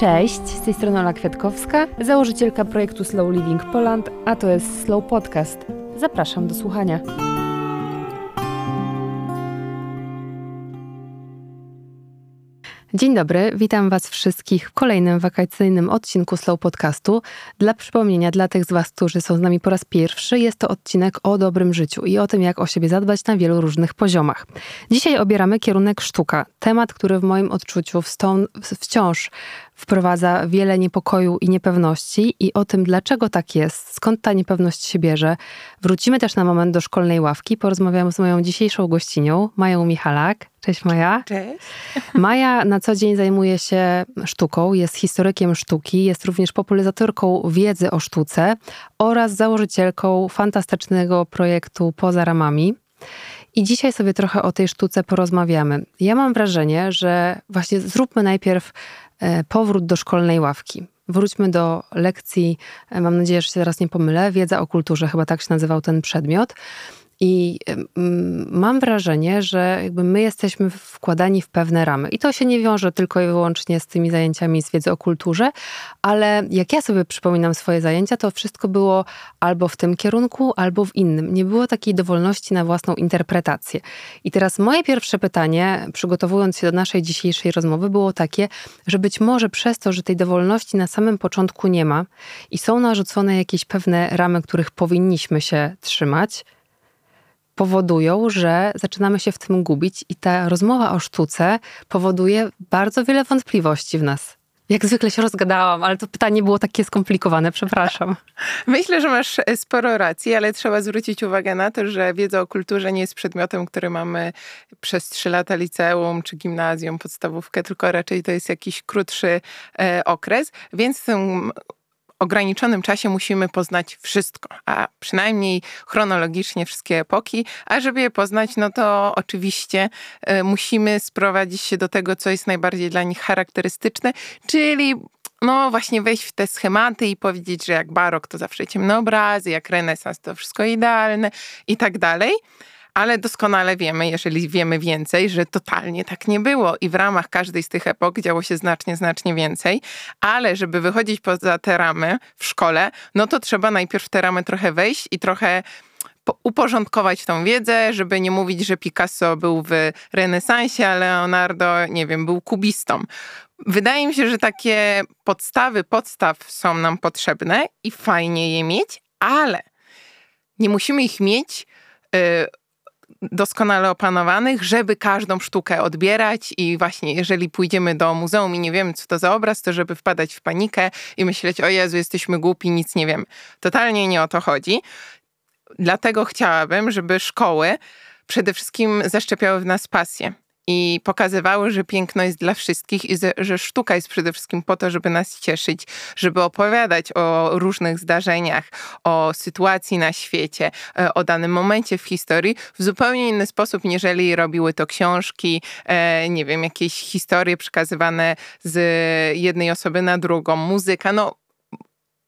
Cześć, z tej strony Ola Kwiatkowska, założycielka projektu Slow Living Poland, a to jest Slow Podcast. Zapraszam do słuchania. Dzień dobry, witam Was wszystkich w kolejnym wakacyjnym odcinku Slow Podcastu. Dla przypomnienia, dla tych z Was, którzy są z nami po raz pierwszy, jest to odcinek o dobrym życiu i o tym, jak o siebie zadbać na wielu różnych poziomach. Dzisiaj obieramy kierunek sztuka, temat, który w moim odczuciu wciąż wprowadza wiele niepokoju i niepewności i o tym, dlaczego tak jest, skąd ta niepewność się bierze. Wrócimy też na moment do szkolnej ławki. Porozmawiam z moją dzisiejszą gościnią, Mają Michalak. Cześć Maja. Cześć. Maja na co dzień zajmuje się sztuką, jest historykiem sztuki, jest również popularyzatorką wiedzy o sztuce oraz założycielką fantastycznego projektu Poza Ramami. I dzisiaj sobie trochę o tej sztuce porozmawiamy. Ja mam wrażenie, że właśnie zróbmy najpierw E, powrót do szkolnej ławki. Wróćmy do lekcji, e, mam nadzieję, że się teraz nie pomylę, wiedza o kulturze, chyba tak się nazywał ten przedmiot. I mam wrażenie, że jakby my jesteśmy wkładani w pewne ramy. I to się nie wiąże tylko i wyłącznie z tymi zajęciami z wiedzy o kulturze, ale jak ja sobie przypominam swoje zajęcia, to wszystko było albo w tym kierunku, albo w innym. Nie było takiej dowolności na własną interpretację. I teraz moje pierwsze pytanie, przygotowując się do naszej dzisiejszej rozmowy, było takie, że być może przez to, że tej dowolności na samym początku nie ma i są narzucone jakieś pewne ramy, których powinniśmy się trzymać, powodują, że zaczynamy się w tym gubić i ta rozmowa o sztuce powoduje bardzo wiele wątpliwości w nas. Jak zwykle się rozgadałam, ale to pytanie było takie skomplikowane, przepraszam. Myślę, że masz e, sporo racji, ale trzeba zwrócić uwagę na to, że wiedza o kulturze nie jest przedmiotem, który mamy przez trzy lata liceum czy gimnazjum, podstawówkę, tylko raczej to jest jakiś krótszy e, okres, więc ograniczonym czasie musimy poznać wszystko, a przynajmniej chronologicznie wszystkie epoki, a żeby je poznać, no to oczywiście y, musimy sprowadzić się do tego, co jest najbardziej dla nich charakterystyczne, czyli no właśnie wejść w te schematy i powiedzieć, że jak barok to zawsze ciemne obrazy, jak renesans to wszystko idealne i tak dalej ale doskonale wiemy, jeżeli wiemy więcej, że totalnie tak nie było i w ramach każdej z tych epok działo się znacznie, znacznie więcej, ale żeby wychodzić poza te ramy w szkole, no to trzeba najpierw w te ramy trochę wejść i trochę uporządkować tą wiedzę, żeby nie mówić, że Picasso był w renesansie, a Leonardo, nie wiem, był kubistą. Wydaje mi się, że takie podstawy podstaw są nam potrzebne i fajnie je mieć, ale nie musimy ich mieć y, doskonale opanowanych, żeby każdą sztukę odbierać i właśnie jeżeli pójdziemy do muzeum i nie wiemy, co to za obraz, to żeby wpadać w panikę i myśleć, o Jezu, jesteśmy głupi, nic nie wiem. Totalnie nie o to chodzi. Dlatego chciałabym, żeby szkoły przede wszystkim zaszczepiały w nas pasję i pokazywały, że piękno jest dla wszystkich i że sztuka jest przede wszystkim po to, żeby nas cieszyć, żeby opowiadać o różnych zdarzeniach, o sytuacji na świecie, e, o danym momencie w historii w zupełnie inny sposób, niżeli robiły to książki, e, nie wiem, jakieś historie przekazywane z jednej osoby na drugą, muzyka, no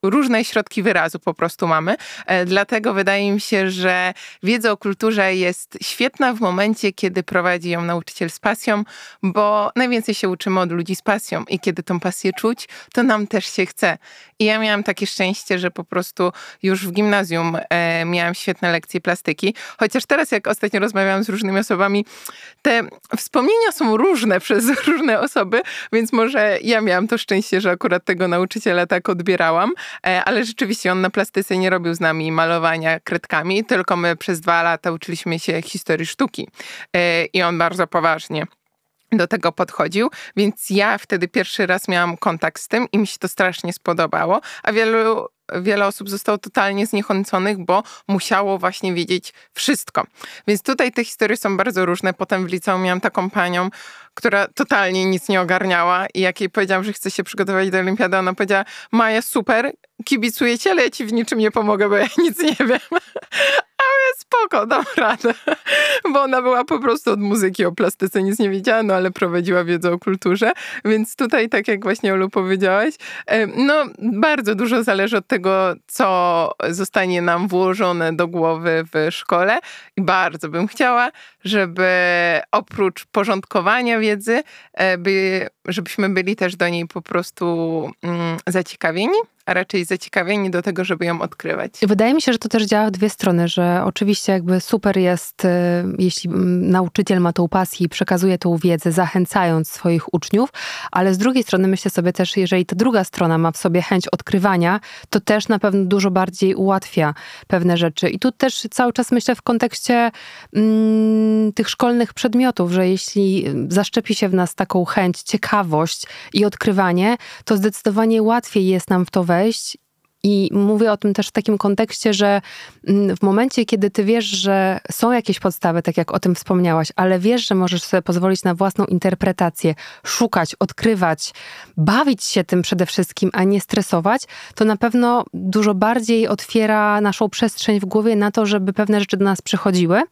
różne środki wyrazu po prostu mamy. E, dlatego wydaje mi się, że wiedza o kulturze jest świetna w momencie, kiedy prowadzi ją nauczyciel z pasją, bo najwięcej się uczymy od ludzi z pasją i kiedy tą pasję czuć, to nam też się chce. I ja miałam takie szczęście, że po prostu już w gimnazjum e, miałam świetne lekcje plastyki, chociaż teraz jak ostatnio rozmawiałam z różnymi osobami, te wspomnienia są różne przez różne osoby, więc może ja miałam to szczęście, że akurat tego nauczyciela tak odbierałam, ale rzeczywiście on na plastyce nie robił z nami malowania kredkami, tylko my przez dwa lata uczyliśmy się historii sztuki e, i on bardzo poważnie do tego podchodził, więc ja wtedy pierwszy raz miałam kontakt z tym i mi się to strasznie spodobało, a wielu wiele osób zostało totalnie zniechęconych, bo musiało właśnie wiedzieć wszystko. Więc tutaj te historie są bardzo różne. Potem w liceum miałam taką panią, która totalnie nic nie ogarniała i jak jej powiedziałam, że chce się przygotować do olimpiady, ona powiedziała, Maja, super, kibicuję cię, ale ja ci w niczym nie pomogę, bo ja nic nie wiem. Ale spoko, dam radę. Bo ona była po prostu od muzyki o plastyce, nic nie wiedziała, no ale prowadziła wiedzę o kulturze. Więc tutaj, tak jak właśnie Olu powiedziałaś, no bardzo dużo zależy od tego, co zostanie nam włożone do głowy w szkole. I bardzo bym chciała, żeby oprócz porządkowania wiedzy, e, by żebyśmy byli też do niej po prostu mm, zaciekawieni, a raczej zaciekawieni do tego, żeby ją odkrywać. Wydaje mi się, że to też działa w dwie strony, że oczywiście jakby super jest, y, jeśli mm, nauczyciel ma tą pasję i przekazuje tą wiedzę, zachęcając swoich uczniów, ale z drugiej strony myślę sobie też, jeżeli ta druga strona ma w sobie chęć odkrywania, to też na pewno dużo bardziej ułatwia pewne rzeczy. I tu też cały czas myślę w kontekście mm, tych szkolnych przedmiotów, że jeśli zaszczepi się w nas taką chęć, ciekawość i odkrywanie, to zdecydowanie łatwiej jest nam w to wejść i mówię o tym też w takim kontekście, że mm, w momencie, kiedy ty wiesz, że są jakieś podstawy, tak jak o tym wspomniałaś, ale wiesz, że możesz sobie pozwolić na własną interpretację, szukać, odkrywać, bawić się tym przede wszystkim, a nie stresować, to na pewno dużo bardziej otwiera naszą przestrzeń w głowie na to, żeby pewne rzeczy do nas przychodziły.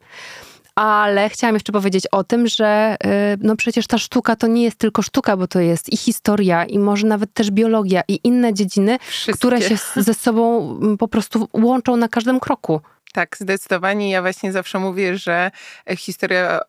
Ale chciałam jeszcze powiedzieć o tym, że y, no przecież ta sztuka to nie jest tylko sztuka, bo to jest i historia, i może nawet też biologia, i inne dziedziny, Wszystkie. które się ze sobą mm, po prostu łączą na każdym kroku. Tak, zdecydowanie. Ja właśnie zawsze mówię, że historia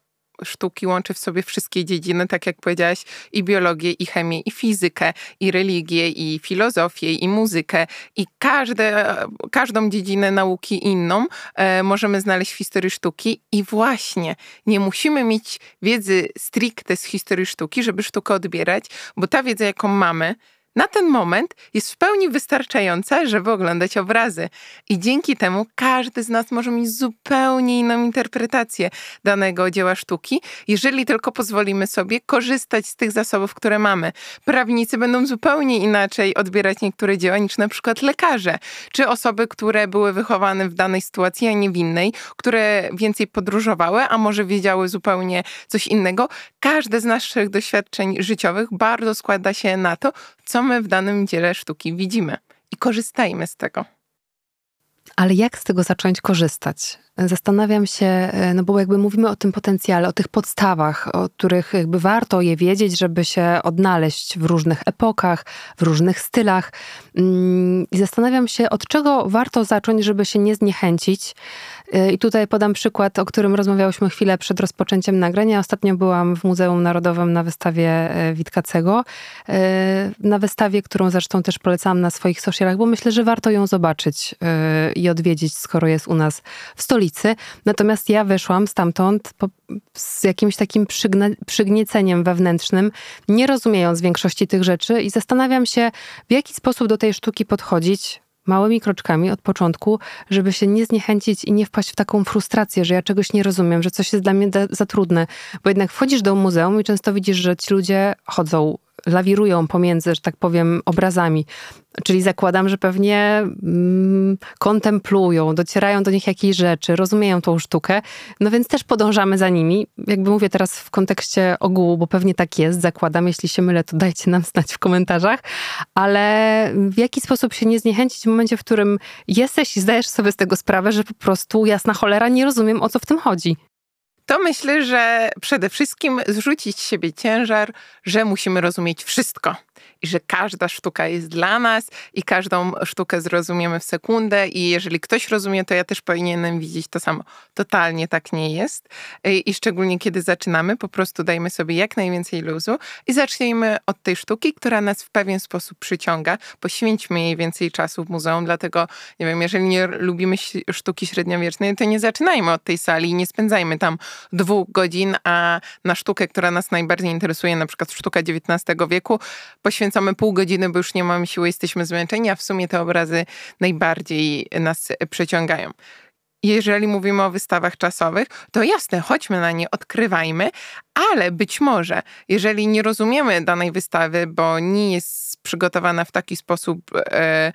sztuki łączy w sobie wszystkie dziedziny, tak jak powiedziałaś, i biologię, i chemię, i fizykę, i religię, i filozofię, i muzykę. I każde, każdą dziedzinę nauki inną e, możemy znaleźć w historii sztuki. I właśnie nie musimy mieć wiedzy stricte z historii sztuki, żeby sztukę odbierać, bo ta wiedza, jaką mamy, na ten moment jest w pełni wystarczająca, żeby oglądać obrazy. I dzięki temu każdy z nas może mieć zupełnie inną interpretację danego dzieła sztuki, jeżeli tylko pozwolimy sobie korzystać z tych zasobów, które mamy. Prawnicy będą zupełnie inaczej odbierać niektóre dzieła niż na przykład lekarze, czy osoby, które były wychowane w danej sytuacji, a nie w innej, które więcej podróżowały, a może wiedziały zupełnie coś innego. Każde z naszych doświadczeń życiowych bardzo składa się na to, co my w danym dziele sztuki widzimy i korzystajmy z tego. Ale jak z tego zacząć korzystać? Zastanawiam się, e, no bo jakby mówimy o tym potencjale, o tych podstawach, o których jakby warto je wiedzieć, żeby się odnaleźć w różnych epokach, w różnych stylach. Mm, I zastanawiam się, od czego warto zacząć, żeby się nie zniechęcić. E, I tutaj podam przykład, o którym rozmawiałyśmy chwilę przed rozpoczęciem nagrania. Ostatnio byłam w Muzeum Narodowym na wystawie e, Witkacego. Na wystawie, którą zresztą też polecam na swoich socialach, bo myślę, że warto ją zobaczyć i odwiedzić, skoro jest u nas w stolicy Natomiast ja wyszłam stamtąd po, z jakimś takim przygna, przygnieceniem wewnętrznym, nie rozumiejąc większości tych rzeczy i zastanawiam się, w jaki sposób do tej sztuki podchodzić, małymi kroczkami od początku, żeby się nie zniechęcić i nie wpaść w taką frustrację, że ja czegoś nie rozumiem, że coś jest dla mnie za trudne. Bo jednak wchodzisz do muzeum i często widzisz, że ci ludzie chodzą lawirują pomiędzy, że tak powiem, obrazami. Czyli zakładam, że pewnie mm, kontemplują, docierają do nich jakieś rzeczy, rozumieją tą sztukę, no więc też podążamy za nimi. Jakby mówię teraz w kontekście ogółu, bo pewnie tak jest, zakładam. Jeśli się mylę, to dajcie nam znać w komentarzach. Ale w jaki sposób się nie zniechęcić w momencie, w którym jesteś i zdajesz sobie z tego sprawę, że po prostu jasna cholera nie rozumiem, o co w tym chodzi to myślę, że przede wszystkim zrzucić z siebie ciężar, że musimy rozumieć wszystko i że każda sztuka jest dla nas i każdą sztukę zrozumiemy w sekundę i jeżeli ktoś rozumie, to ja też powinienem widzieć to samo. Totalnie tak nie jest i szczególnie kiedy zaczynamy, po prostu dajmy sobie jak najwięcej luzu i zacznijmy od tej sztuki, która nas w pewien sposób przyciąga. Poświęćmy jej więcej czasu w muzeum, dlatego nie wiem, jeżeli nie lubimy sztuki średniowiecznej, to nie zaczynajmy od tej sali i nie spędzajmy tam dwóch godzin, a na sztukę, która nas najbardziej interesuje, na przykład sztuka XIX wieku, poświęcamy pół godziny, bo już nie mamy siły, jesteśmy zmęczeni, a w sumie te obrazy najbardziej nas przeciągają. Jeżeli mówimy o wystawach czasowych, to jasne, chodźmy na nie, odkrywajmy, ale być może, jeżeli nie rozumiemy danej wystawy, bo nie jest przygotowana w taki sposób, e,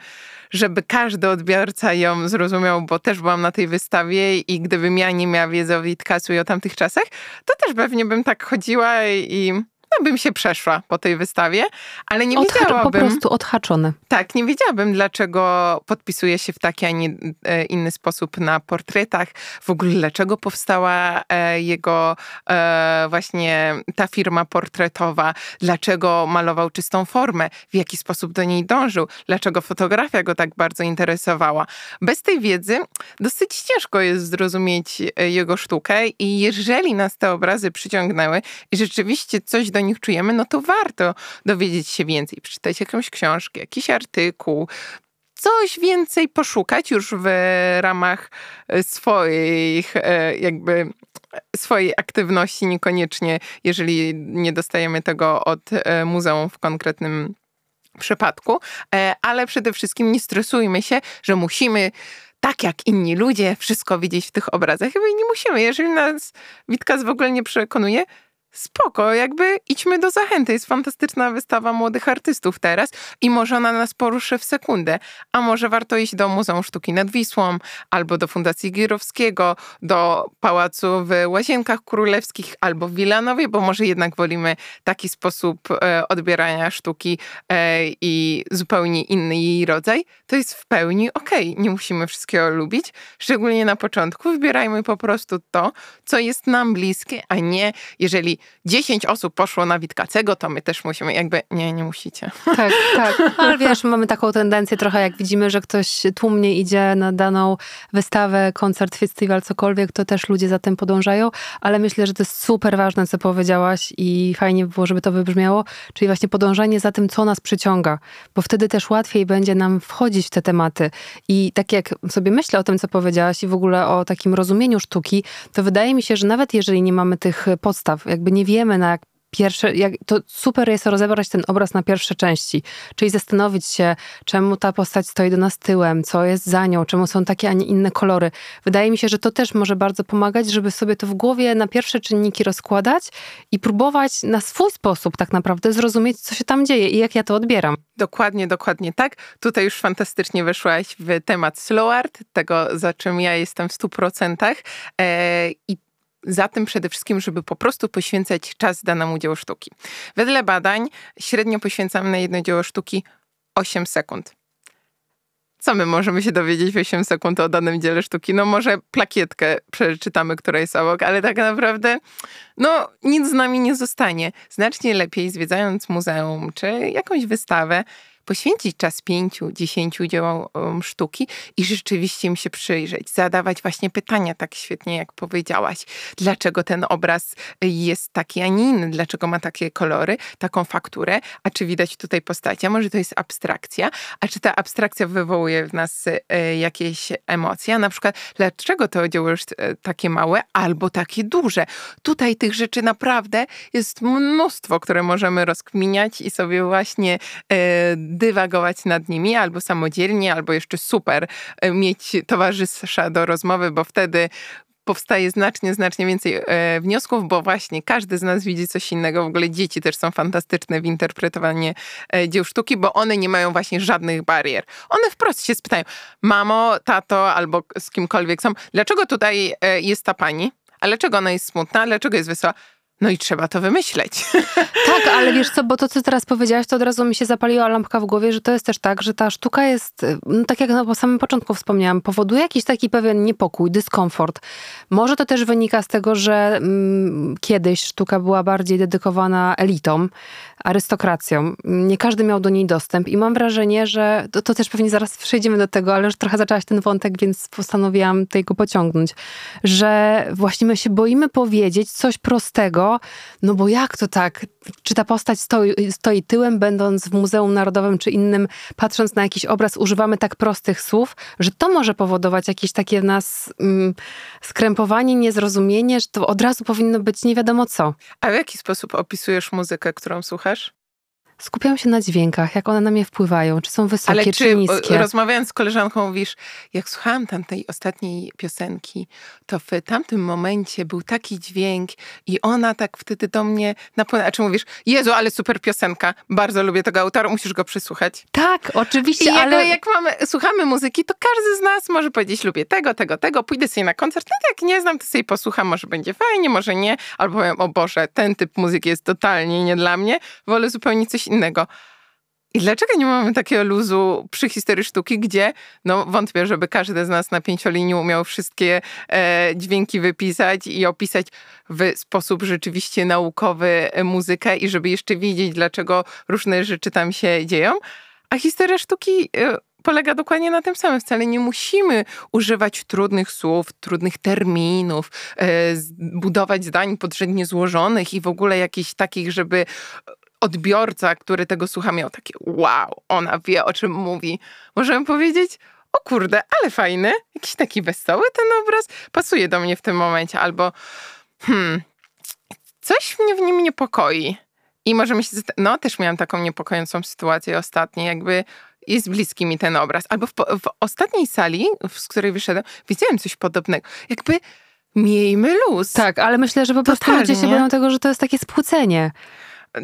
żeby każdy odbiorca ją zrozumiał, bo też byłam na tej wystawie i gdybym ja nie miała wiedzy o Witkacu i o tamtych czasach, to też pewnie bym tak chodziła i no, bym się przeszła po tej wystawie, ale nie Odhacz, wiedziałabym... Po prostu odhaczone. Tak, nie wiedziałabym, dlaczego podpisuje się w taki, a nie e, inny sposób na portretach. W ogóle dlaczego powstała e, jego e, właśnie ta firma portretowa, dlaczego malował czystą formę, w jaki sposób do niej dążył, dlaczego fotografia go tak bardzo interesowała. Bez tej wiedzy dosyć ciężko jest zrozumieć jego sztukę i jeżeli nas te obrazy przyciągnęły i rzeczywiście coś do nich czujemy, no to warto dowiedzieć się więcej, przeczytać jakąś książkę, jakiś artykuł, coś więcej poszukać już w ramach swoich e, jakby swojej aktywności, niekoniecznie jeżeli nie dostajemy tego od e, muzeum w konkretnym przypadku, e, ale przede wszystkim nie stresujmy się, że musimy tak jak inni ludzie wszystko widzieć w tych obrazach. Chyba nie musimy. Jeżeli nas Witkas w ogóle nie przekonuje, spoko, jakby idźmy do zachęty. Jest fantastyczna wystawa młodych artystów teraz i może ona nas poruszy w sekundę. A może warto iść do Muzeum Sztuki nad Wisłą, albo do Fundacji Girowskiego, do Pałacu w Łazienkach Królewskich, albo w Wilanowie, bo może jednak wolimy taki sposób e, odbierania sztuki e, i zupełnie inny jej rodzaj. To jest w pełni okej. Okay. Nie musimy wszystkiego lubić. Szczególnie na początku wybierajmy po prostu to, co jest nam bliskie, a nie jeżeli 10 osób poszło na Witkacego, to my też musimy, jakby, nie, nie musicie. Tak, tak. Ale wiesz, mamy taką tendencję trochę, jak widzimy, że ktoś tłumnie idzie na daną wystawę, koncert, festiwal, cokolwiek, to też ludzie za tym podążają, ale myślę, że to jest super ważne, co powiedziałaś i fajnie by było, żeby to wybrzmiało, czyli właśnie podążanie za tym, co nas przyciąga, bo wtedy też łatwiej będzie nam wchodzić w te tematy. I tak jak sobie myślę o tym, co powiedziałaś i w ogóle o takim rozumieniu sztuki, to wydaje mi się, że nawet jeżeli nie mamy tych podstaw, jakby nie wiemy na pierwsze, jak, to super jest rozebrać ten obraz na pierwsze części, czyli zastanowić się, czemu ta postać stoi do nas tyłem, co jest za nią, czemu są takie, a nie inne kolory. Wydaje mi się, że to też może bardzo pomagać, żeby sobie to w głowie na pierwsze czynniki rozkładać i próbować na swój sposób tak naprawdę zrozumieć, co się tam dzieje i jak ja to odbieram. Dokładnie, dokładnie tak. Tutaj już fantastycznie weszłaś w temat slow art, tego za czym ja jestem w stu procentach. E, I za tym przede wszystkim, żeby po prostu poświęcać czas danemu dziełu sztuki. Wedle badań średnio poświęcamy na jedno dzieło sztuki 8 sekund. Co my możemy się dowiedzieć w 8 sekund o danym dziele sztuki? No może plakietkę przeczytamy, która jest obok, ale tak naprawdę no nic z nami nie zostanie. Znacznie lepiej zwiedzając muzeum czy jakąś wystawę, poświęcić czas pięciu, dziesięciu dziełom sztuki i rzeczywiście im się przyjrzeć, zadawać właśnie pytania tak świetnie, jak powiedziałaś. Dlaczego ten obraz jest taki, a nie inny? Dlaczego ma takie kolory, taką fakturę? A czy widać tutaj postacie? Może to jest abstrakcja? A czy ta abstrakcja wywołuje w nas e, jakieś emocje? A na przykład, dlaczego to dzieło jest e, takie małe albo takie duże? Tutaj tych rzeczy naprawdę jest mnóstwo, które możemy rozkminiać i sobie właśnie e, dywagować nad nimi, albo samodzielnie, albo jeszcze super e, mieć towarzysza do rozmowy, bo wtedy powstaje znacznie, znacznie więcej e, wniosków, bo właśnie każdy z nas widzi coś innego. W ogóle dzieci też są fantastyczne w interpretowaniu e, dzieł sztuki, bo one nie mają właśnie żadnych barier. One wprost się spytają, mamo, tato albo z kimkolwiek są, dlaczego tutaj e, jest ta pani? A dlaczego ona jest smutna? Dlaczego jest wesoła? No i trzeba to wymyśleć. Tak, ale wiesz co, bo to, co teraz powiedziałaś, to od razu mi się zapaliła lampka w głowie, że to jest też tak, że ta sztuka jest, no tak jak na po samym początku wspomniałam, powoduje jakiś taki pewien niepokój, dyskomfort. Może to też wynika z tego, że mm, kiedyś sztuka była bardziej dedykowana elitom, arystokracją. Nie każdy miał do niej dostęp i mam wrażenie, że to, to też pewnie zaraz przejdziemy do tego, ale już trochę zaczęłaś ten wątek, więc postanowiłam tego pociągnąć, że właśnie my się boimy powiedzieć coś prostego, no bo jak to tak? Czy ta postać stoi, stoi tyłem, będąc w Muzeum Narodowym czy innym, patrząc na jakiś obraz, używamy tak prostych słów, że to może powodować jakieś takie nas mm, skrępowanie, niezrozumienie, że to od razu powinno być nie wiadomo co. A w jaki sposób opisujesz muzykę, którą słuchasz? Skupiam się na dźwiękach, jak one na mnie wpływają, czy są wysokie, Ale czy, czy niskie. rozmawiając z koleżanką mówisz, jak słuchałam tamtej ostatniej piosenki, to w tamtym momencie był taki dźwięk i ona tak wtedy do mnie napłynęła. A czy mówisz, Jezu, ale super piosenka, bardzo lubię tego autora, musisz go przysłuchać. Tak, oczywiście, I ale... jak mamy, słuchamy muzyki, to każdy z nas może powiedzieć, lubię tego, tego, tego, pójdę sobie na koncert, no jak nie znam, to sobie posłucham, może będzie fajnie, może nie, albo powiem, o Boże, ten typ muzyki jest totalnie nie dla mnie, wolę zupełnie coś innego. I dlaczego nie mamy takiego luzu przy historii sztuki, gdzie, no wątpię, żeby każdy z nas na pięciolinii umiał wszystkie e, dźwięki wypisać i opisać w sposób rzeczywiście naukowy e, muzykę i żeby jeszcze wiedzieć, dlaczego różne rzeczy tam się dzieją. A historia sztuki e, polega dokładnie na tym samym. Wcale nie musimy używać trudnych słów, trudnych terminów, e, budować zdań podrzędnie złożonych i w ogóle jakichś takich, żeby odbiorca, który tego słucha, miał takie wow, ona wie o czym mówi. Możemy powiedzieć, o kurde, ale fajny, jakiś taki wesoły ten obraz, pasuje do mnie w tym momencie, albo hmm, coś mnie w nim niepokoi. I możemy się, no też miałam taką niepokojącą sytuację ostatnio, jakby jest bliski mi ten obraz. Albo w, w ostatniej sali, z której wyszedłem, widziałem coś podobnego. Jakby miejmy luz. Tak, ale myślę, że po prostu Totalnie. ludzie się boją tego, że to jest takie spłucenie.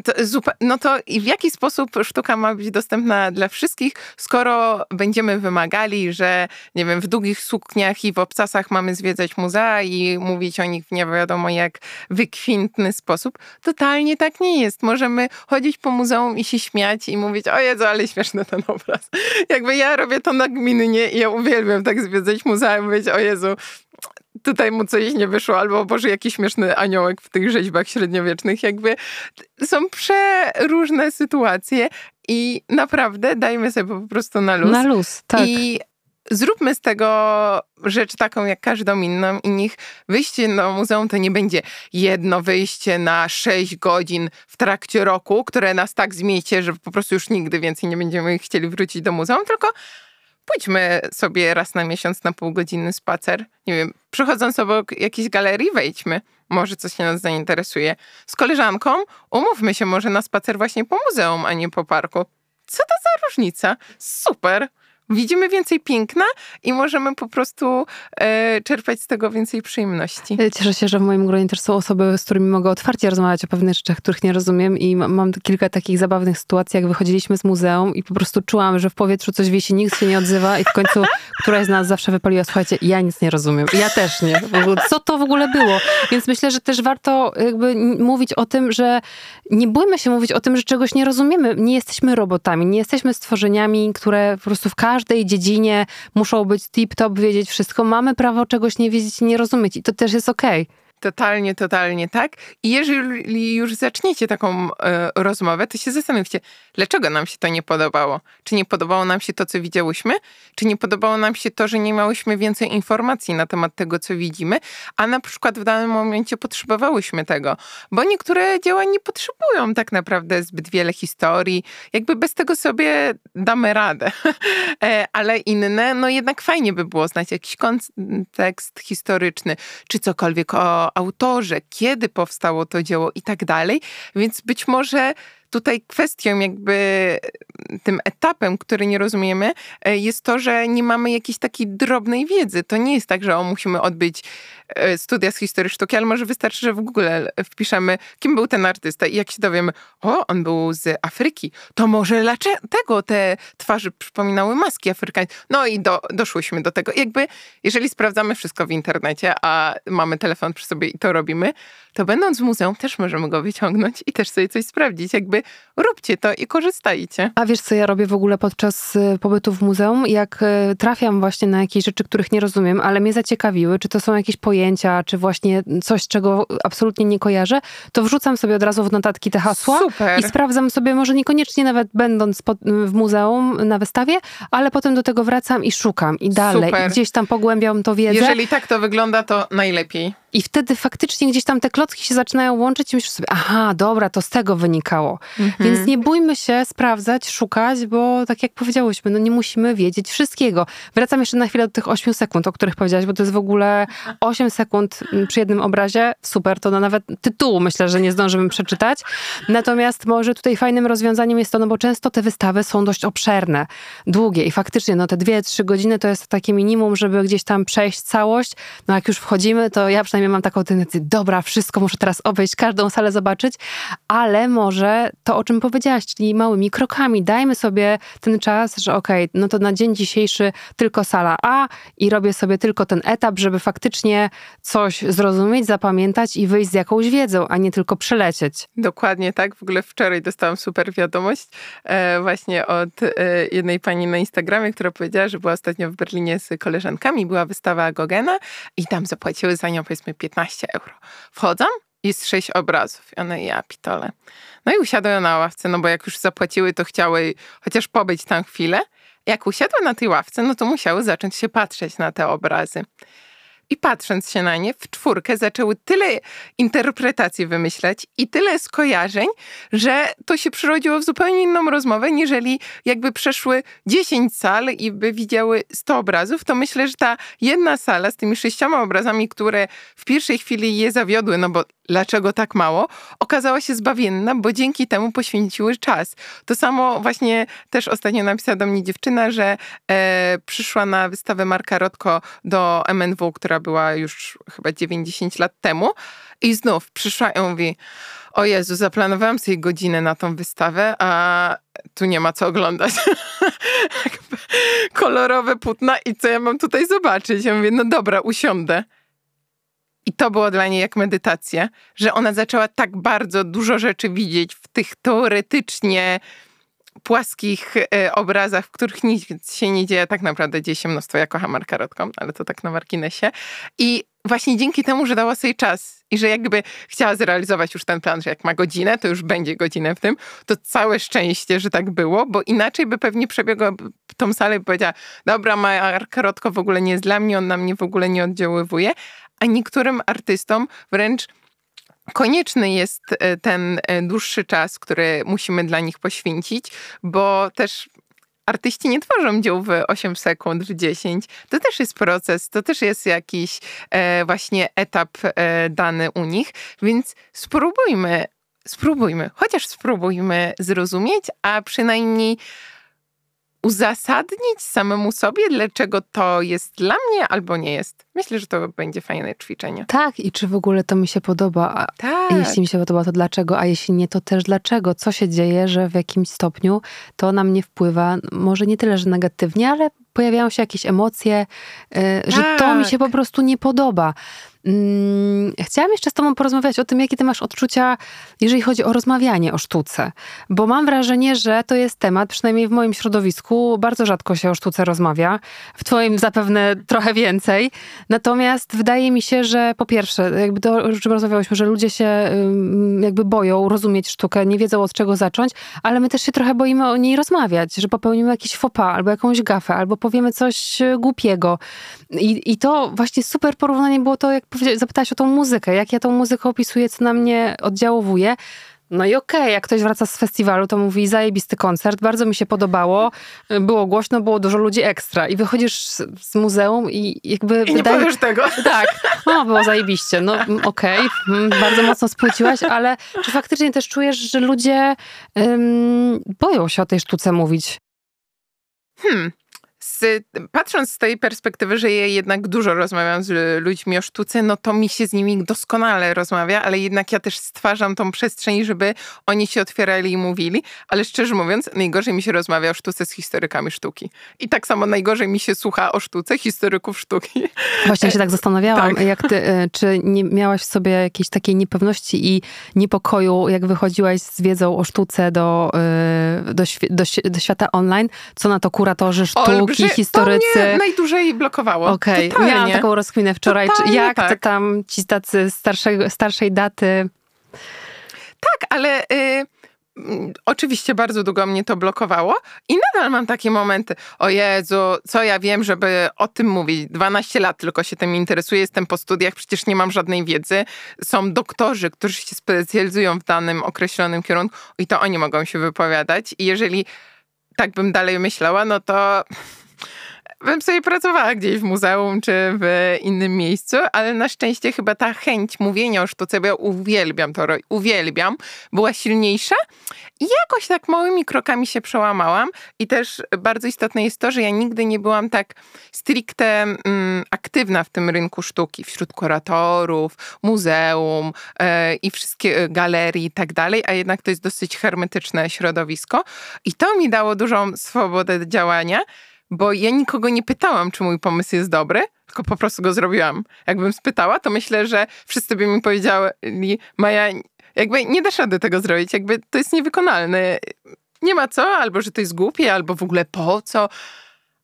To, no to i w jaki sposób sztuka ma być dostępna dla wszystkich, skoro będziemy wymagali, że nie wiem, w długich sukniach i w obcasach mamy zwiedzać muzea i mówić o nich w nie wiadomo jak wykwintny sposób. Totalnie tak nie jest. Możemy chodzić po muzeum i się śmiać i mówić, o Jezu, ale śmieszny ten obraz. Jakby ja robię to nagminnie i ja uwielbiam tak zwiedzać muzea i mówić, o Jezu, tutaj mu coś nie wyszło, albo Boże, jakiś śmieszny aniołek w tych rzeźbach średniowiecznych. Jakby są przeróżne sytuacje i naprawdę dajmy sobie po prostu na luz. Na luz, tak. I zróbmy z tego rzecz taką jak każdą inną i niech wyjście do muzeum to nie będzie jedno wyjście na 6 godzin w trakcie roku, które nas tak zmiecie, że po prostu już nigdy więcej nie będziemy chcieli wrócić do muzeum, tylko pójdźmy sobie raz na miesiąc na półgodzinny spacer. Nie wiem, przechodząc obok jakiejś galerii, wejdźmy. Może coś się nas zainteresuje. Z koleżanką umówmy się może na spacer właśnie po muzeum, a nie po parku. Co to za różnica? Super! widzimy więcej piękna i możemy po prostu e, czerpać z tego więcej przyjemności. E, cieszę się, że w moim gronie też są osoby, z którymi mogę otwarcie rozmawiać o pewnych rzeczach, których nie rozumiem i mam kilka takich zabawnych sytuacji, jak wychodziliśmy z muzeum i po prostu czułam, że w powietrzu coś wisi, nikt się nie odzywa i w końcu któraś z nas zawsze wypaliła, słuchajcie, ja nic nie rozumiem. Ja też nie. Co to w ogóle było? Więc myślę, że też warto jakby mówić o tym, że nie bójmy się mówić o tym, że czegoś nie rozumiemy. Nie jesteśmy robotami, nie jesteśmy stworzeniami, które po prostu w każdej dziedzinie muszą być tip-top, wiedzieć wszystko. Mamy prawo czegoś nie wiedzieć i nie rozumieć i to też jest okej. Okay. Totalnie, totalnie tak. I jeżeli już zaczniecie taką e, rozmowę, to się zastanówcie, dlaczego nam się to nie podobało. Czy nie podobało nam się to, co widziałyśmy? Czy nie podobało nam się to, że nie miałyśmy więcej informacji na temat tego, co widzimy, a na przykład w danym momencie potrzebowałyśmy tego? Bo niektóre dzieła nie potrzebują tak naprawdę zbyt wiele historii. Jakby bez tego sobie damy radę. e, ale inne, no jednak fajnie by było znać jakiś kontekst historyczny, czy cokolwiek o autorze, kiedy powstało to dzieło i tak dalej. Więc być może tutaj kwestią, jakby tym etapem, który nie rozumiemy, e, jest to, że nie mamy jakiejś takiej drobnej wiedzy. To nie jest tak, że o, musimy odbyć e, studia z historii sztuki, ale może wystarczy, że w Google wpiszemy, kim był ten artysta i jak się dowiemy, o, on był z Afryki, to może dlaczego te twarze przypominały maski afrykańskie? No i do, doszłyśmy do tego. Jakby, jeżeli sprawdzamy wszystko w internecie, a mamy telefon przy sobie i to robimy, to będąc w muzeum też możemy go wyciągnąć i też sobie coś sprawdzić. Jakby róbcie to i korzystajcie. A wiesz, co ja robię w ogóle podczas y, pobytu w muzeum? Jak y, trafiam właśnie na jakieś rzeczy, których nie rozumiem, ale mnie zaciekawiły, czy to są jakieś pojęcia, czy właśnie coś, czego absolutnie nie kojarzę, to wrzucam sobie od razu w notatki te hasła Super. i sprawdzam sobie, może niekoniecznie nawet będąc w muzeum na wystawie, ale potem do tego wracam i szukam i dalej. Super. I gdzieś tam pogłębiam to wiedzę. Jeżeli tak to wygląda, to najlepiej. I wtedy faktycznie gdzieś tam te klocki się zaczynają łączyć i myślisz sobie, aha, dobra, to z tego wynikało. Mhm. Więc nie bójmy się sprawdzać, szukać, bo tak jak powiedziałyśmy, no nie musimy wiedzieć wszystkiego. Wracam jeszcze na chwilę do tych 8 sekund, o których powiedziałaś, bo to jest w ogóle 8 sekund przy jednym obrazie. Super, to no nawet tytułu myślę, że nie zdążymy przeczytać. Natomiast może tutaj fajnym rozwiązaniem jest to, no bo często te wystawy są dość obszerne, długie i faktycznie no te 2-3 godziny to jest takie minimum, żeby gdzieś tam przejść całość. No jak już wchodzimy, to ja przynajmniej mam taką tendencję, dobra, wszystko muszę teraz obejść, każdą salę zobaczyć, ale może to, o czym powiedziałaś, czyli małymi krokami, dajmy sobie ten czas, że okej, okay, no to na dzień dzisiejszy tylko sala A i robię sobie tylko ten etap, żeby faktycznie coś zrozumieć, zapamiętać i wyjść z jakąś wiedzą, a nie tylko przelecieć. Dokładnie tak. W ogóle wczoraj dostałam super wiadomość e, właśnie od e, jednej pani na Instagramie, która powiedziała, że była ostatnio w Berlinie z koleżankami, była wystawa Gogena i tam zapłaciły za nią powiedzmy 15 euro. Wchodzą, jest sześć obrazów. I one, ja pitole. No i usiadły na ławce, no bo jak już zapłaciły, to chciały chociaż pobyć tam chwilę. Jak usiadły na tej ławce, no to musiały zacząć się patrzeć na te obrazy. I patrząc się na nie, w czwórkę zaczęły tyle interpretacji wymyślać i tyle skojarzeń, że to się przyrodziło w zupełnie inną rozmowę, niżeli jakby przeszły 10 sal i by widziały 100 obrazów, to myślę, że ta jedna sala z tymi sześcioma obrazami, które w pierwszej chwili je zawiodły, no bo dlaczego tak mało, okazała się zbawienna, bo dzięki temu poświęciły czas. To samo właśnie też ostatnio napisała do mnie dziewczyna, że e, przyszła na wystawę Marka Rotko do MNW, która była już chyba 90 lat temu i znów przyszła i mówi o Jezu, zaplanowałam sobie godzinę na tą wystawę, a tu nie ma co oglądać. Kolorowe płótna i co ja mam tutaj zobaczyć? Ja mówię, no dobra, usiądę. I to było dla niej jak medytacja, że ona zaczęła tak bardzo dużo rzeczy widzieć w tych teoretycznie płaskich e, obrazach, w których nic się nie dzieje, tak naprawdę dzieje się mnóstwo. Ja kocham Marka Rotką, ale to tak na marginesie. I właśnie dzięki temu, że dała sobie czas i że jakby chciała zrealizować już ten plan, że jak ma godzinę, to już będzie godzinę w tym, to całe szczęście, że tak było, bo inaczej by pewnie przebiegła tą salę i powiedziała, dobra, Mark Rotko w ogóle nie jest dla mnie, on na mnie w ogóle nie oddziaływuje, a niektórym artystom wręcz konieczny jest e, ten e, dłuższy czas, który musimy dla nich poświęcić, bo też artyści nie tworzą dzieł w 8 sekund, w 10. To też jest proces, to też jest jakiś e, właśnie etap dany u nich, więc spróbujmy, spróbujmy, chociaż spróbujmy zrozumieć, a przynajmniej uzasadnić samemu sobie, dlaczego to jest dla mnie albo nie jest. Myślę, że to będzie fajne ćwiczenie. Tak, i czy w ogóle to mi się podoba? A tak. Jeśli mi się podoba, to dlaczego? A jeśli nie, to też dlaczego? Co się dzieje, że w jakimś stopniu to na mnie wpływa? Może nie tyle, że negatywnie, ale pojawiają się jakieś emocje, tak. że to mi się po tak. prostu nie podoba. Mm, chciałam jeszcze z Tobą porozmawiać o tym, jakie Ty masz odczucia, jeżeli chodzi o rozmawianie o sztuce, bo mam wrażenie, że to jest temat, przynajmniej w moim środowisku, bardzo rzadko się o sztuce rozmawia, w Twoim zapewne trochę więcej. Natomiast wydaje mi się, że po pierwsze, jakby to, o czym rozmawiałyśmy, że ludzie się jakby boją rozumieć sztukę, nie wiedzą od czego zacząć, ale my też się trochę boimy o niej rozmawiać, że popełnimy jakiś faux albo jakąś gafę, albo powiemy coś e, głupiego. I, i to właśnie super porównanie było to, jak zapytałaś o tą muzykę, jak ja tą muzykę opisuję, co na mnie oddziałuje. No i okej, okay, jak ktoś wraca z festiwalu, to mówi zajebisty koncert, bardzo mi się podobało, było głośno, było dużo ludzi ekstra i wychodzisz z, z muzeum i jakby... I wydaje, nie powiesz tego. Tak, no było zajebiście, no okej, okay, bardzo mocno spłyciłaś, ale czy faktycznie też czujesz, że ludzie boją się o tej sztuce mówić? Hmm, z, patrząc z tej perspektywy, że ja jednak dużo rozmawiam z ludźmi o sztuce, no to mi się z nimi doskonale rozmawia, ale jednak ja też stwarzam tą przestrzeń, żeby oni się otwierali i mówili, ale szczerze mówiąc, najgorzej mi się rozmawia o sztuce z historykami sztuki. I tak samo najgorzej mi się słucha o sztuce historyków sztuki. Właśnie się tak zastanawiałam, tak. jak ty, e, czy nie miałaś w sobie jakiejś takiej niepewności i niepokoju, jak wychodziłaś z wiedzą o sztuce do, e, do, do, do świata online, co na to kuratorzy sztuki, ci historycy. To mnie najdłużej blokowało. Okej, okay. miałam taką rozkminę wczoraj. Totalnie jak tak. to tam ci tacy starszej, starszej daty... Tak, ale... Y oczywiście bardzo długo mnie to blokowało i nadal mam takie momenty, o Jezu, co ja wiem, żeby o tym mówić. 12 lat tylko się tym interesuję, jestem po studiach, przecież nie mam żadnej wiedzy. Są doktorzy, którzy się specjalizują w danym określonym kierunku i to oni mogą się wypowiadać i jeżeli tak bym dalej myślała, no to bym sobie pracowała gdzieś w muzeum czy w innym miejscu, ale na szczęście chyba ta chęć mówienia o sztuce, bo ja uwielbiam to, uwielbiam, była silniejsza. I jakoś tak małymi krokami się przełamałam i też bardzo istotne jest to, że ja nigdy nie byłam tak stricte mm, aktywna w tym rynku sztuki, wśród kuratorów, muzeum yy, i wszystkie galerii i tak dalej, a jednak to jest dosyć hermetyczne środowisko. I to mi dało dużą swobodę działania, bo ja nikogo nie pytałam, czy mój pomysł jest dobry, tylko po prostu go zrobiłam. Jakbym spytała, to myślę, że wszyscy by mi powiedzieli, Maja, jakby nie dasz rady tego zrobić, jakby to jest niewykonalne. Nie ma co, albo że to jest głupie, albo w ogóle po co.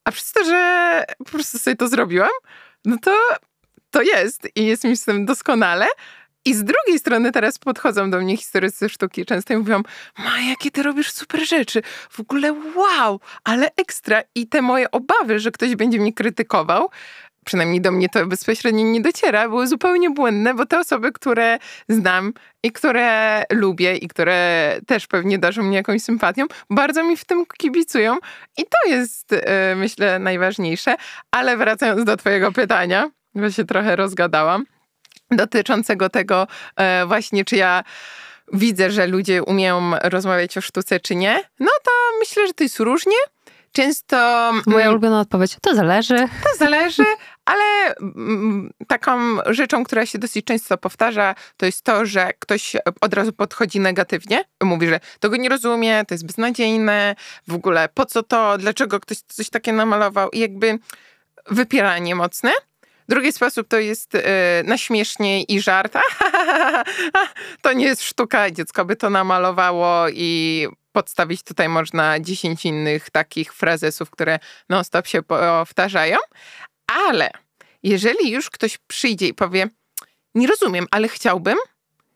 A przez to, że po prostu sobie to zrobiłam, no to to jest i jest mi z tym doskonale. I z drugiej strony teraz podchodzą do mnie historycy sztuki często i mówią, ma jakie ty robisz super rzeczy, w ogóle wow, ale ekstra. I te moje obawy, że ktoś będzie mnie krytykował, przynajmniej do mnie to bezpośrednio nie dociera, były zupełnie błędne, bo te osoby, które znam i które lubię i które też pewnie darzą mnie jakąś sympatią, bardzo mi w tym kibicują i to jest, e, myślę, najważniejsze. Ale wracając do twojego pytania, bo się trochę rozgadałam, dotyczącego tego e, właśnie, czy ja widzę, że ludzie umieją rozmawiać o sztuce, czy nie, no to myślę, że to jest różnie. Często. Moja mm, ulubiona odpowiedź, to zależy. To zależy, ale mm, taką rzeczą, która się dosyć często powtarza, to jest to, że ktoś od razu podchodzi negatywnie, mówi, że tego nie rozumie, to jest beznadziejne, w ogóle po co to, dlaczego ktoś coś takie namalował i jakby wypieranie mocne. Drugi sposób to jest yy, na śmiesznie i żart. to nie jest sztuka, dziecko by to namalowało i podstawić. Tutaj można 10 innych takich frazesów, które non-stop się powtarzają. Ale jeżeli już ktoś przyjdzie i powie, nie rozumiem, ale chciałbym,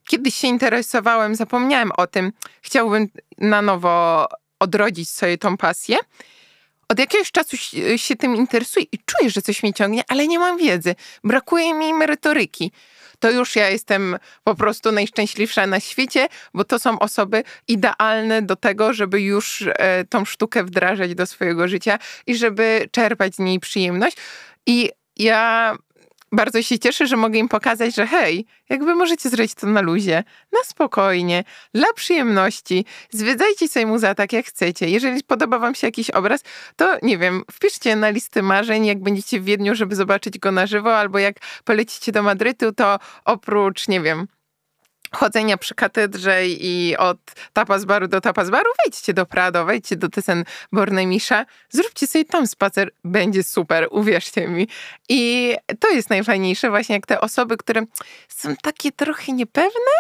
kiedyś się interesowałem, zapomniałem o tym, chciałbym na nowo odrodzić sobie tą pasję, od jakiegoś czasu się tym interesuję i czuję, że coś mnie ciągnie, ale nie mam wiedzy. Brakuje mi merytoryki. To już ja jestem po prostu najszczęśliwsza na świecie, bo to są osoby idealne do tego, żeby już e, tą sztukę wdrażać do swojego życia i żeby czerpać z niej przyjemność. I ja bardzo się cieszę, że mogę im pokazać, że hej, jakby możecie zrobić to na luzie, na spokojnie, dla przyjemności. Zwiedzajcie sobie muzea tak jak chcecie. Jeżeli podoba wam się jakiś obraz, to nie wiem, wpiszcie na listy marzeń, jak będziecie w Wiedniu, żeby zobaczyć go na żywo, albo jak polecicie do Madrytu, to oprócz, nie wiem, chodzenia przy katedrze i od tapas baru do tapas baru, wejdźcie do Prado, wejdźcie do Tysen Bornemisza, zróbcie sobie tam spacer, będzie super, uwierzcie mi. I to jest najfajniejsze właśnie, jak te osoby, które są takie trochę niepewne,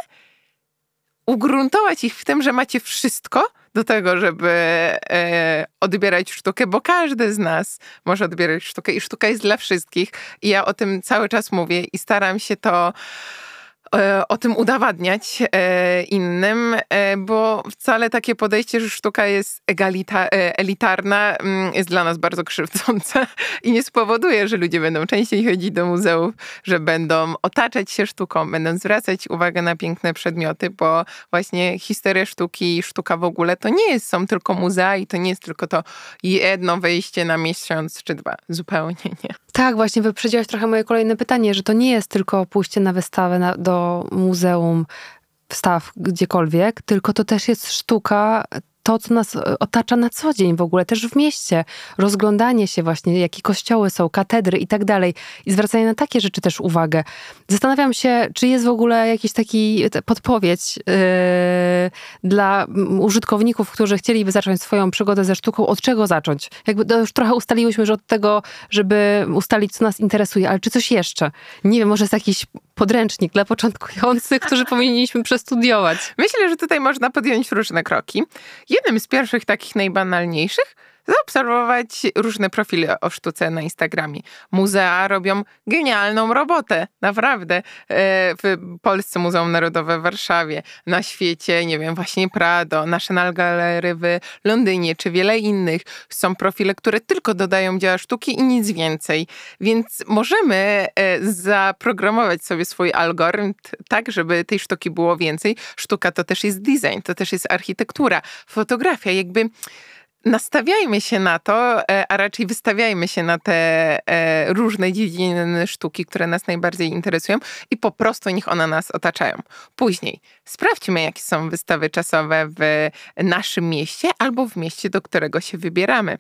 ugruntować ich w tym, że macie wszystko do tego, żeby e, odbierać sztukę, bo każdy z nas może odbierać sztukę i sztuka jest dla wszystkich. I ja o tym cały czas mówię i staram się to o tym udowadniać e, innym, e, bo wcale takie podejście, że sztuka jest egalita, elitarna, mm, jest dla nas bardzo krzywdzące i nie spowoduje, że ludzie będą częściej chodzić do muzeów, że będą otaczać się sztuką, będą zwracać uwagę na piękne przedmioty, bo właśnie historia sztuki i sztuka w ogóle to nie jest, są tylko muzea i to nie jest tylko to jedno wejście na miesiąc czy dwa. Zupełnie nie. Tak, właśnie wyprzedziłaś trochę moje kolejne pytanie, że to nie jest tylko pójście na wystawę na, do muzeum, wstaw gdziekolwiek, tylko to też jest sztuka to, co nas e, otacza na co dzień w ogóle, też w mieście. Rozglądanie się właśnie, jakie kościoły są, katedry i tak dalej. I zwracanie na takie rzeczy też uwagę. Zastanawiam się, czy jest w ogóle jakiś taki podpowiedź yy, dla użytkowników, którzy chcieliby zacząć swoją przygodę ze sztuką, od czego zacząć? Jakby to już trochę ustaliłyśmy, że od tego, żeby ustalić, co nas interesuje, ale czy coś jeszcze? Nie wiem, może jest jakiś podręcznik dla początkujących, którzy powinniśmy przestudiować. Myślę, że tutaj można podjąć różne kroki. Jednym z pierwszych takich najbanalniejszych zaobserwować różne profile o sztuce na Instagramie. Muzea robią genialną robotę, naprawdę. E, w Polsce Muzeum Narodowe w Warszawie, na świecie, nie wiem, właśnie Prado, National Gallery w Londynie, czy wiele innych. Są profile, które tylko dodają dzieła sztuki i nic więcej. Więc możemy e, zaprogramować sobie swój algorytm tak, żeby tej sztuki było więcej. Sztuka to też jest design, to też jest architektura, fotografia, jakby nastawiajmy się na to, e, a raczej wystawiajmy się na te e, różne dziedziny sztuki, które nas najbardziej interesują i po prostu niech one nas otaczają. Później sprawdźmy, jakie są wystawy czasowe w naszym mieście albo w mieście, do którego się wybieramy.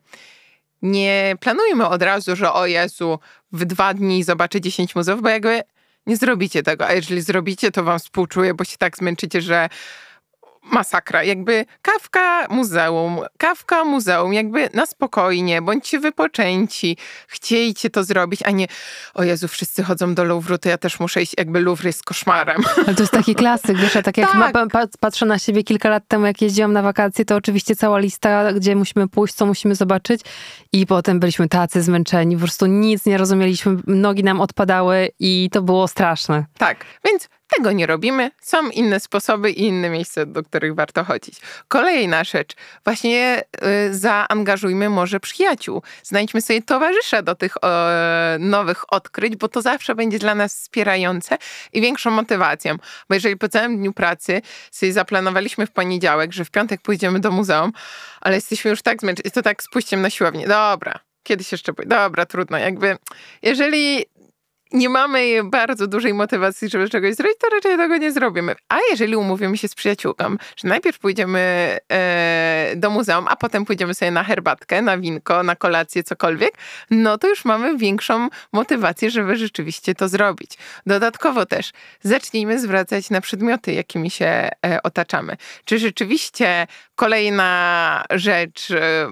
Nie planujmy od razu, że o Jezu, w dwa dni zobaczę 10 muzeów, bo jakby nie zrobicie tego, a jeżeli zrobicie, to wam współczuję, bo się tak zmęczycie, że masakra. Jakby kawka muzeum, kawka muzeum, jakby na spokojnie, bądźcie wypoczęci, chciejcie to zrobić, a nie o Jezu, wszyscy chodzą do Louvru, to ja też muszę iść, jakby Louvre jest koszmarem. Ale to jest taki klasyk, wiesz, tak jak tak. Ma, patrzę na siebie kilka lat temu, jak jeździłam na wakacje, to oczywiście cała lista, gdzie musimy pójść, co musimy zobaczyć i potem byliśmy tacy zmęczeni, po prostu nic nie rozumieliśmy, nogi nam odpadały i to było straszne. Tak, więc Tego nie robimy. Są inne sposoby i inne miejsca, do których warto chodzić. Kolejna rzecz. Właśnie y, zaangażujmy może przyjaciół. Znajdźmy sobie towarzysza do tych nowych odkryć, bo to zawsze będzie dla nas wspierające i większą motywacją. Bo jeżeli po całym dniu pracy sobie zaplanowaliśmy w poniedziałek, że w piątek pójdziemy do muzeum, ale jesteśmy już tak zmęczeni, to tak spuścimy na siłownię. Dobra, kiedyś jeszcze pójdę. Dobra, trudno. Jakby, jeżeli nie mamy bardzo dużej motywacji, żeby czegoś zrobić, to raczej tego nie zrobimy. A jeżeli umówimy się z przyjaciółką, że najpierw pójdziemy e, do muzeum, a potem pójdziemy sobie na herbatkę, na winko, na kolację, cokolwiek, no to już mamy większą motywację, żeby rzeczywiście to zrobić. Dodatkowo też zacznijmy zwracać na przedmioty, jakimi się e, otaczamy. Czy rzeczywiście kolejna rzecz, e,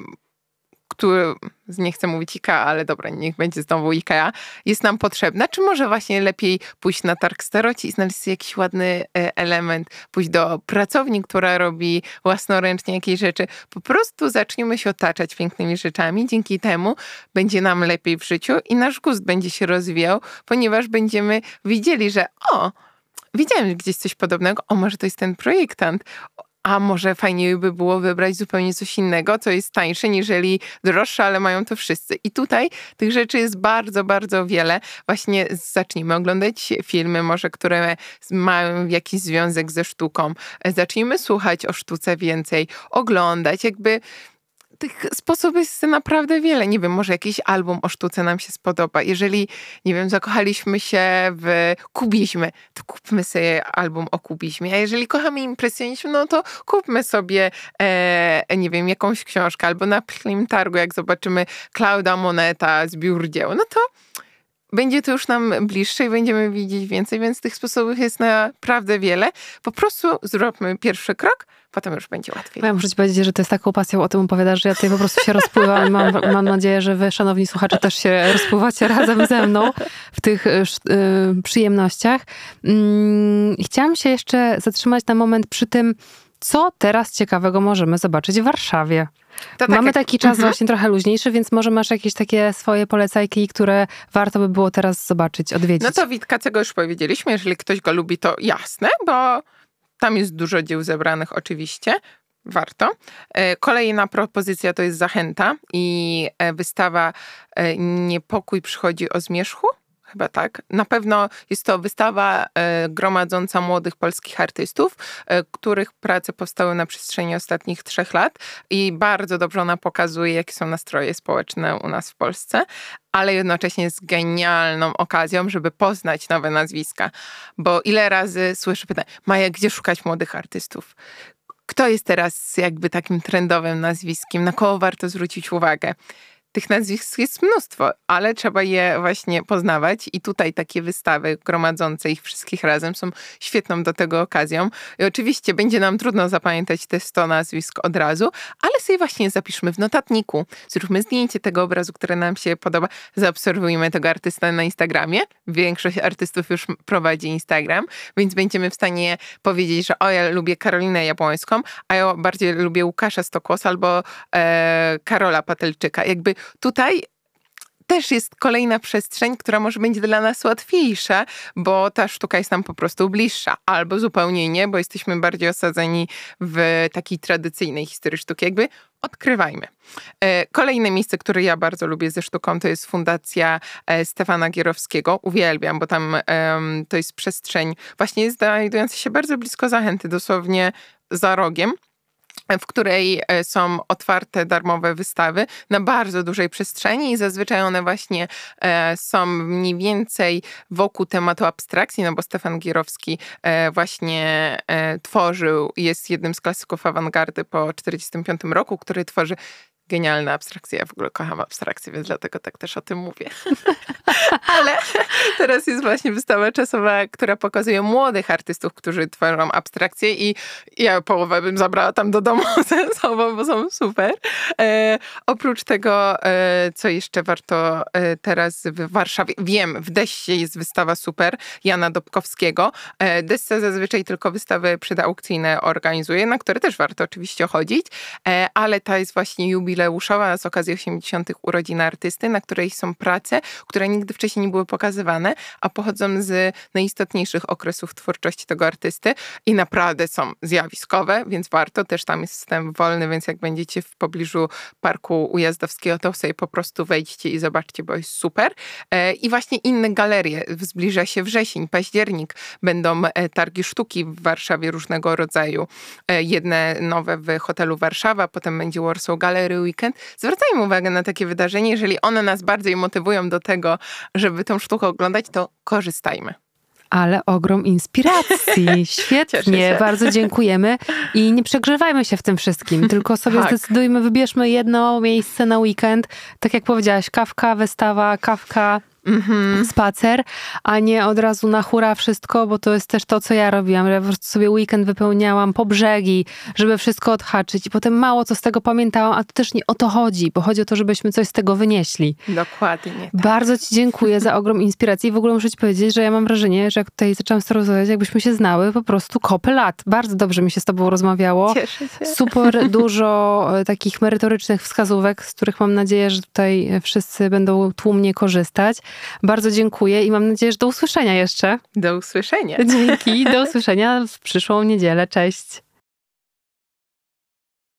który, nie chcę mówić IKEA, ale dobra, niech będzie znowu IKEA, jest nam potrzebna, czy może właśnie lepiej pójść na targ staroci i znaleźć jakiś ładny e, element, pójść do pracowni, która robi własnoręcznie jakieś rzeczy. Po prostu zaczniemy się otaczać pięknymi rzeczami, dzięki temu będzie nam lepiej w życiu i nasz gust będzie się rozwijał, ponieważ będziemy widzieli, że o, widziałem gdzieś coś podobnego, o może to jest ten projektant, a może fajniej by było wybrać zupełnie coś innego, co jest tańsze, niżeli droższe, ale mają to wszyscy. I tutaj tych rzeczy jest bardzo, bardzo wiele. Właśnie zacznijmy oglądać filmy, może które mają jakiś związek ze sztuką. Zacznijmy słuchać o sztuce więcej, oglądać, jakby tych sposobów jest naprawdę wiele. Nie wiem, może jakiś album o sztuce nam się spodoba. Jeżeli, nie wiem, zakochaliśmy się w kubizmie, to kupmy sobie album o kubizmie. A jeżeli kochamy impresjonizm, no to kupmy sobie, e, nie wiem, jakąś książkę. Albo na Plim Targu, jak zobaczymy Klauda Moneta, zbiór dzieł, no to będzie to już nam bliższe i będziemy widzieć więcej, więc tych sposobów jest naprawdę wiele. Po prostu zróbmy pierwszy krok, potem już będzie łatwiej. Ja muszę ci powiedzieć, że to jest taką pasją o tym opowiadasz, że ja tutaj po prostu się rozpływam mam, mam nadzieję, że wy, szanowni słuchacze, też się rozpływacie razem ze mną w tych y, przyjemnościach. Mm, chciałam się jeszcze zatrzymać na moment przy tym, co teraz ciekawego możemy zobaczyć w Warszawie. Tak Mamy jak... taki czas mhm. właśnie trochę luźniejszy, więc może masz jakieś takie swoje polecajki, które warto by było teraz zobaczyć, odwiedzić. No to Witka, czego już powiedzieliśmy, jeżeli ktoś go lubi, to jasne, bo tam jest dużo dzieł zebranych oczywiście. Warto. E, kolejna propozycja to jest Zachęta i e, wystawa e, Niepokój przychodzi o zmierzchu chyba tak. Na pewno jest to wystawa e, gromadząca młodych polskich artystów, e, których prace powstały na przestrzeni ostatnich trzech lat i bardzo dobrze ona pokazuje, jakie są nastroje społeczne u nas w Polsce, ale jednocześnie jest genialną okazją, żeby poznać nowe nazwiska. Bo ile razy słyszę pytanie, Maja, gdzie szukać młodych artystów? Kto jest teraz jakby takim trendowym nazwiskiem? Na kogo warto zwrócić uwagę? Tych nazwisk jest mnóstwo, ale trzeba je właśnie poznawać i tutaj takie wystawy gromadzące ich wszystkich razem są świetną do tego okazją. I oczywiście będzie nam trudno zapamiętać te 100 nazwisk od razu, ale sobie właśnie zapiszmy w notatniku, zróbmy zdjęcie tego obrazu, który nam się podoba, zaobserwujmy tego artysta na Instagramie. Większość artystów już prowadzi Instagram, więc będziemy w stanie powiedzieć, że o, ja lubię Karolinę Jabłońską, a ja bardziej lubię Łukasza Stokłos albo e, Karola Patelczyka. Jakby tutaj też jest kolejna przestrzeń, która może będzie dla nas łatwiejsza, bo ta sztuka jest nam po prostu bliższa, albo zupełnie nie, bo jesteśmy bardziej osadzeni w takiej tradycyjnej historii sztuki. Jakby odkrywajmy. E, kolejne miejsce, które ja bardzo lubię ze sztuką, to jest Fundacja e, Stefana Gierowskiego. Uwielbiam, bo tam to jest przestrzeń właśnie znajdująca się bardzo blisko zachęty, dosłownie za rogiem w której e, są otwarte darmowe wystawy na bardzo dużej przestrzeni i zazwyczaj one właśnie e, są mniej więcej wokół tematu abstrakcji, no bo Stefan Gierowski e, właśnie tworzył, jest jednym z klasyków awangardy po 1945 roku, który tworzy genialna abstrakcja. Ja w ogóle kocham abstrakcję, więc dlatego tak też o tym mówię. Ale teraz jest właśnie wystawa czasowa, która pokazuje młodych artystów, którzy tworzą abstrakcję i ja połowę bym zabrała tam do domu ze sobą, bo są super. E, oprócz tego, e, co jeszcze warto e, teraz w Warszawie, wiem, w Dessie jest wystawa super Jana Dobkowskiego. E, Dessa zazwyczaj tylko wystawy przedaukcyjne organizuje, na które też warto oczywiście chodzić, e, ale ta jest właśnie jubileusz jubileuszowa z okazji 80. urodzin artysty, na której są prace, które nigdy wcześniej nie były pokazywane, a pochodzą z najistotniejszych okresów twórczości tego artysty i naprawdę są zjawiskowe, więc warto. Też tam jest wstęp wolny, więc jak będziecie w pobliżu Parku Ujazdowskiego, to sobie po prostu wejdźcie i zobaczcie, bo jest super. E, I właśnie inne galerie. Zbliża się wrzesień, październik. Będą e, targi sztuki w Warszawie różnego rodzaju. E, jedne nowe w hotelu Warszawa, potem będzie Warsaw Gallery Weekend. Zwracajmy uwagę na takie wydarzenie. Jeżeli one nas bardziej motywują do tego, żeby tą sztukę oglądać, to korzystajmy. Ale ogrom inspiracji. Świetnie, bardzo dziękujemy. I nie przegrzewajmy się w tym wszystkim, tylko sobie tak. zdecydujmy, wybierzmy jedno miejsce na weekend. Tak jak powiedziałaś, kawka, wystawa, kawka, mm-hmm. spacer, a nie od razu na hura wszystko, bo to jest też to, co ja robiłam. Ja po prostu sobie weekend wypełniałam po brzegi, żeby wszystko odhaczyć i potem mało co z tego pamiętałam, a to też nie o to chodzi, bo chodzi o to, żebyśmy coś z tego wynieśli. Dokładnie. Tak. Bardzo ci dziękuję za ogrom inspiracji i w ogóle muszę ci powiedzieć, że ja mam wrażenie, że jak tutaj zaczęłam z tobą rozmawiać, jakbyśmy się znały po prostu kopy lat. Bardzo dobrze mi się z tobą rozmawiało. Cieszę się. Super dużo e, takich merytorycznych wskazówek, z których mam nadzieję, że tutaj wszyscy będą tłumnie korzystać. Bardzo dziękuję i mam nadzieję, że do usłyszenia jeszcze. Do usłyszenia. Dzięki, do usłyszenia w przyszłą niedzielę. Cześć.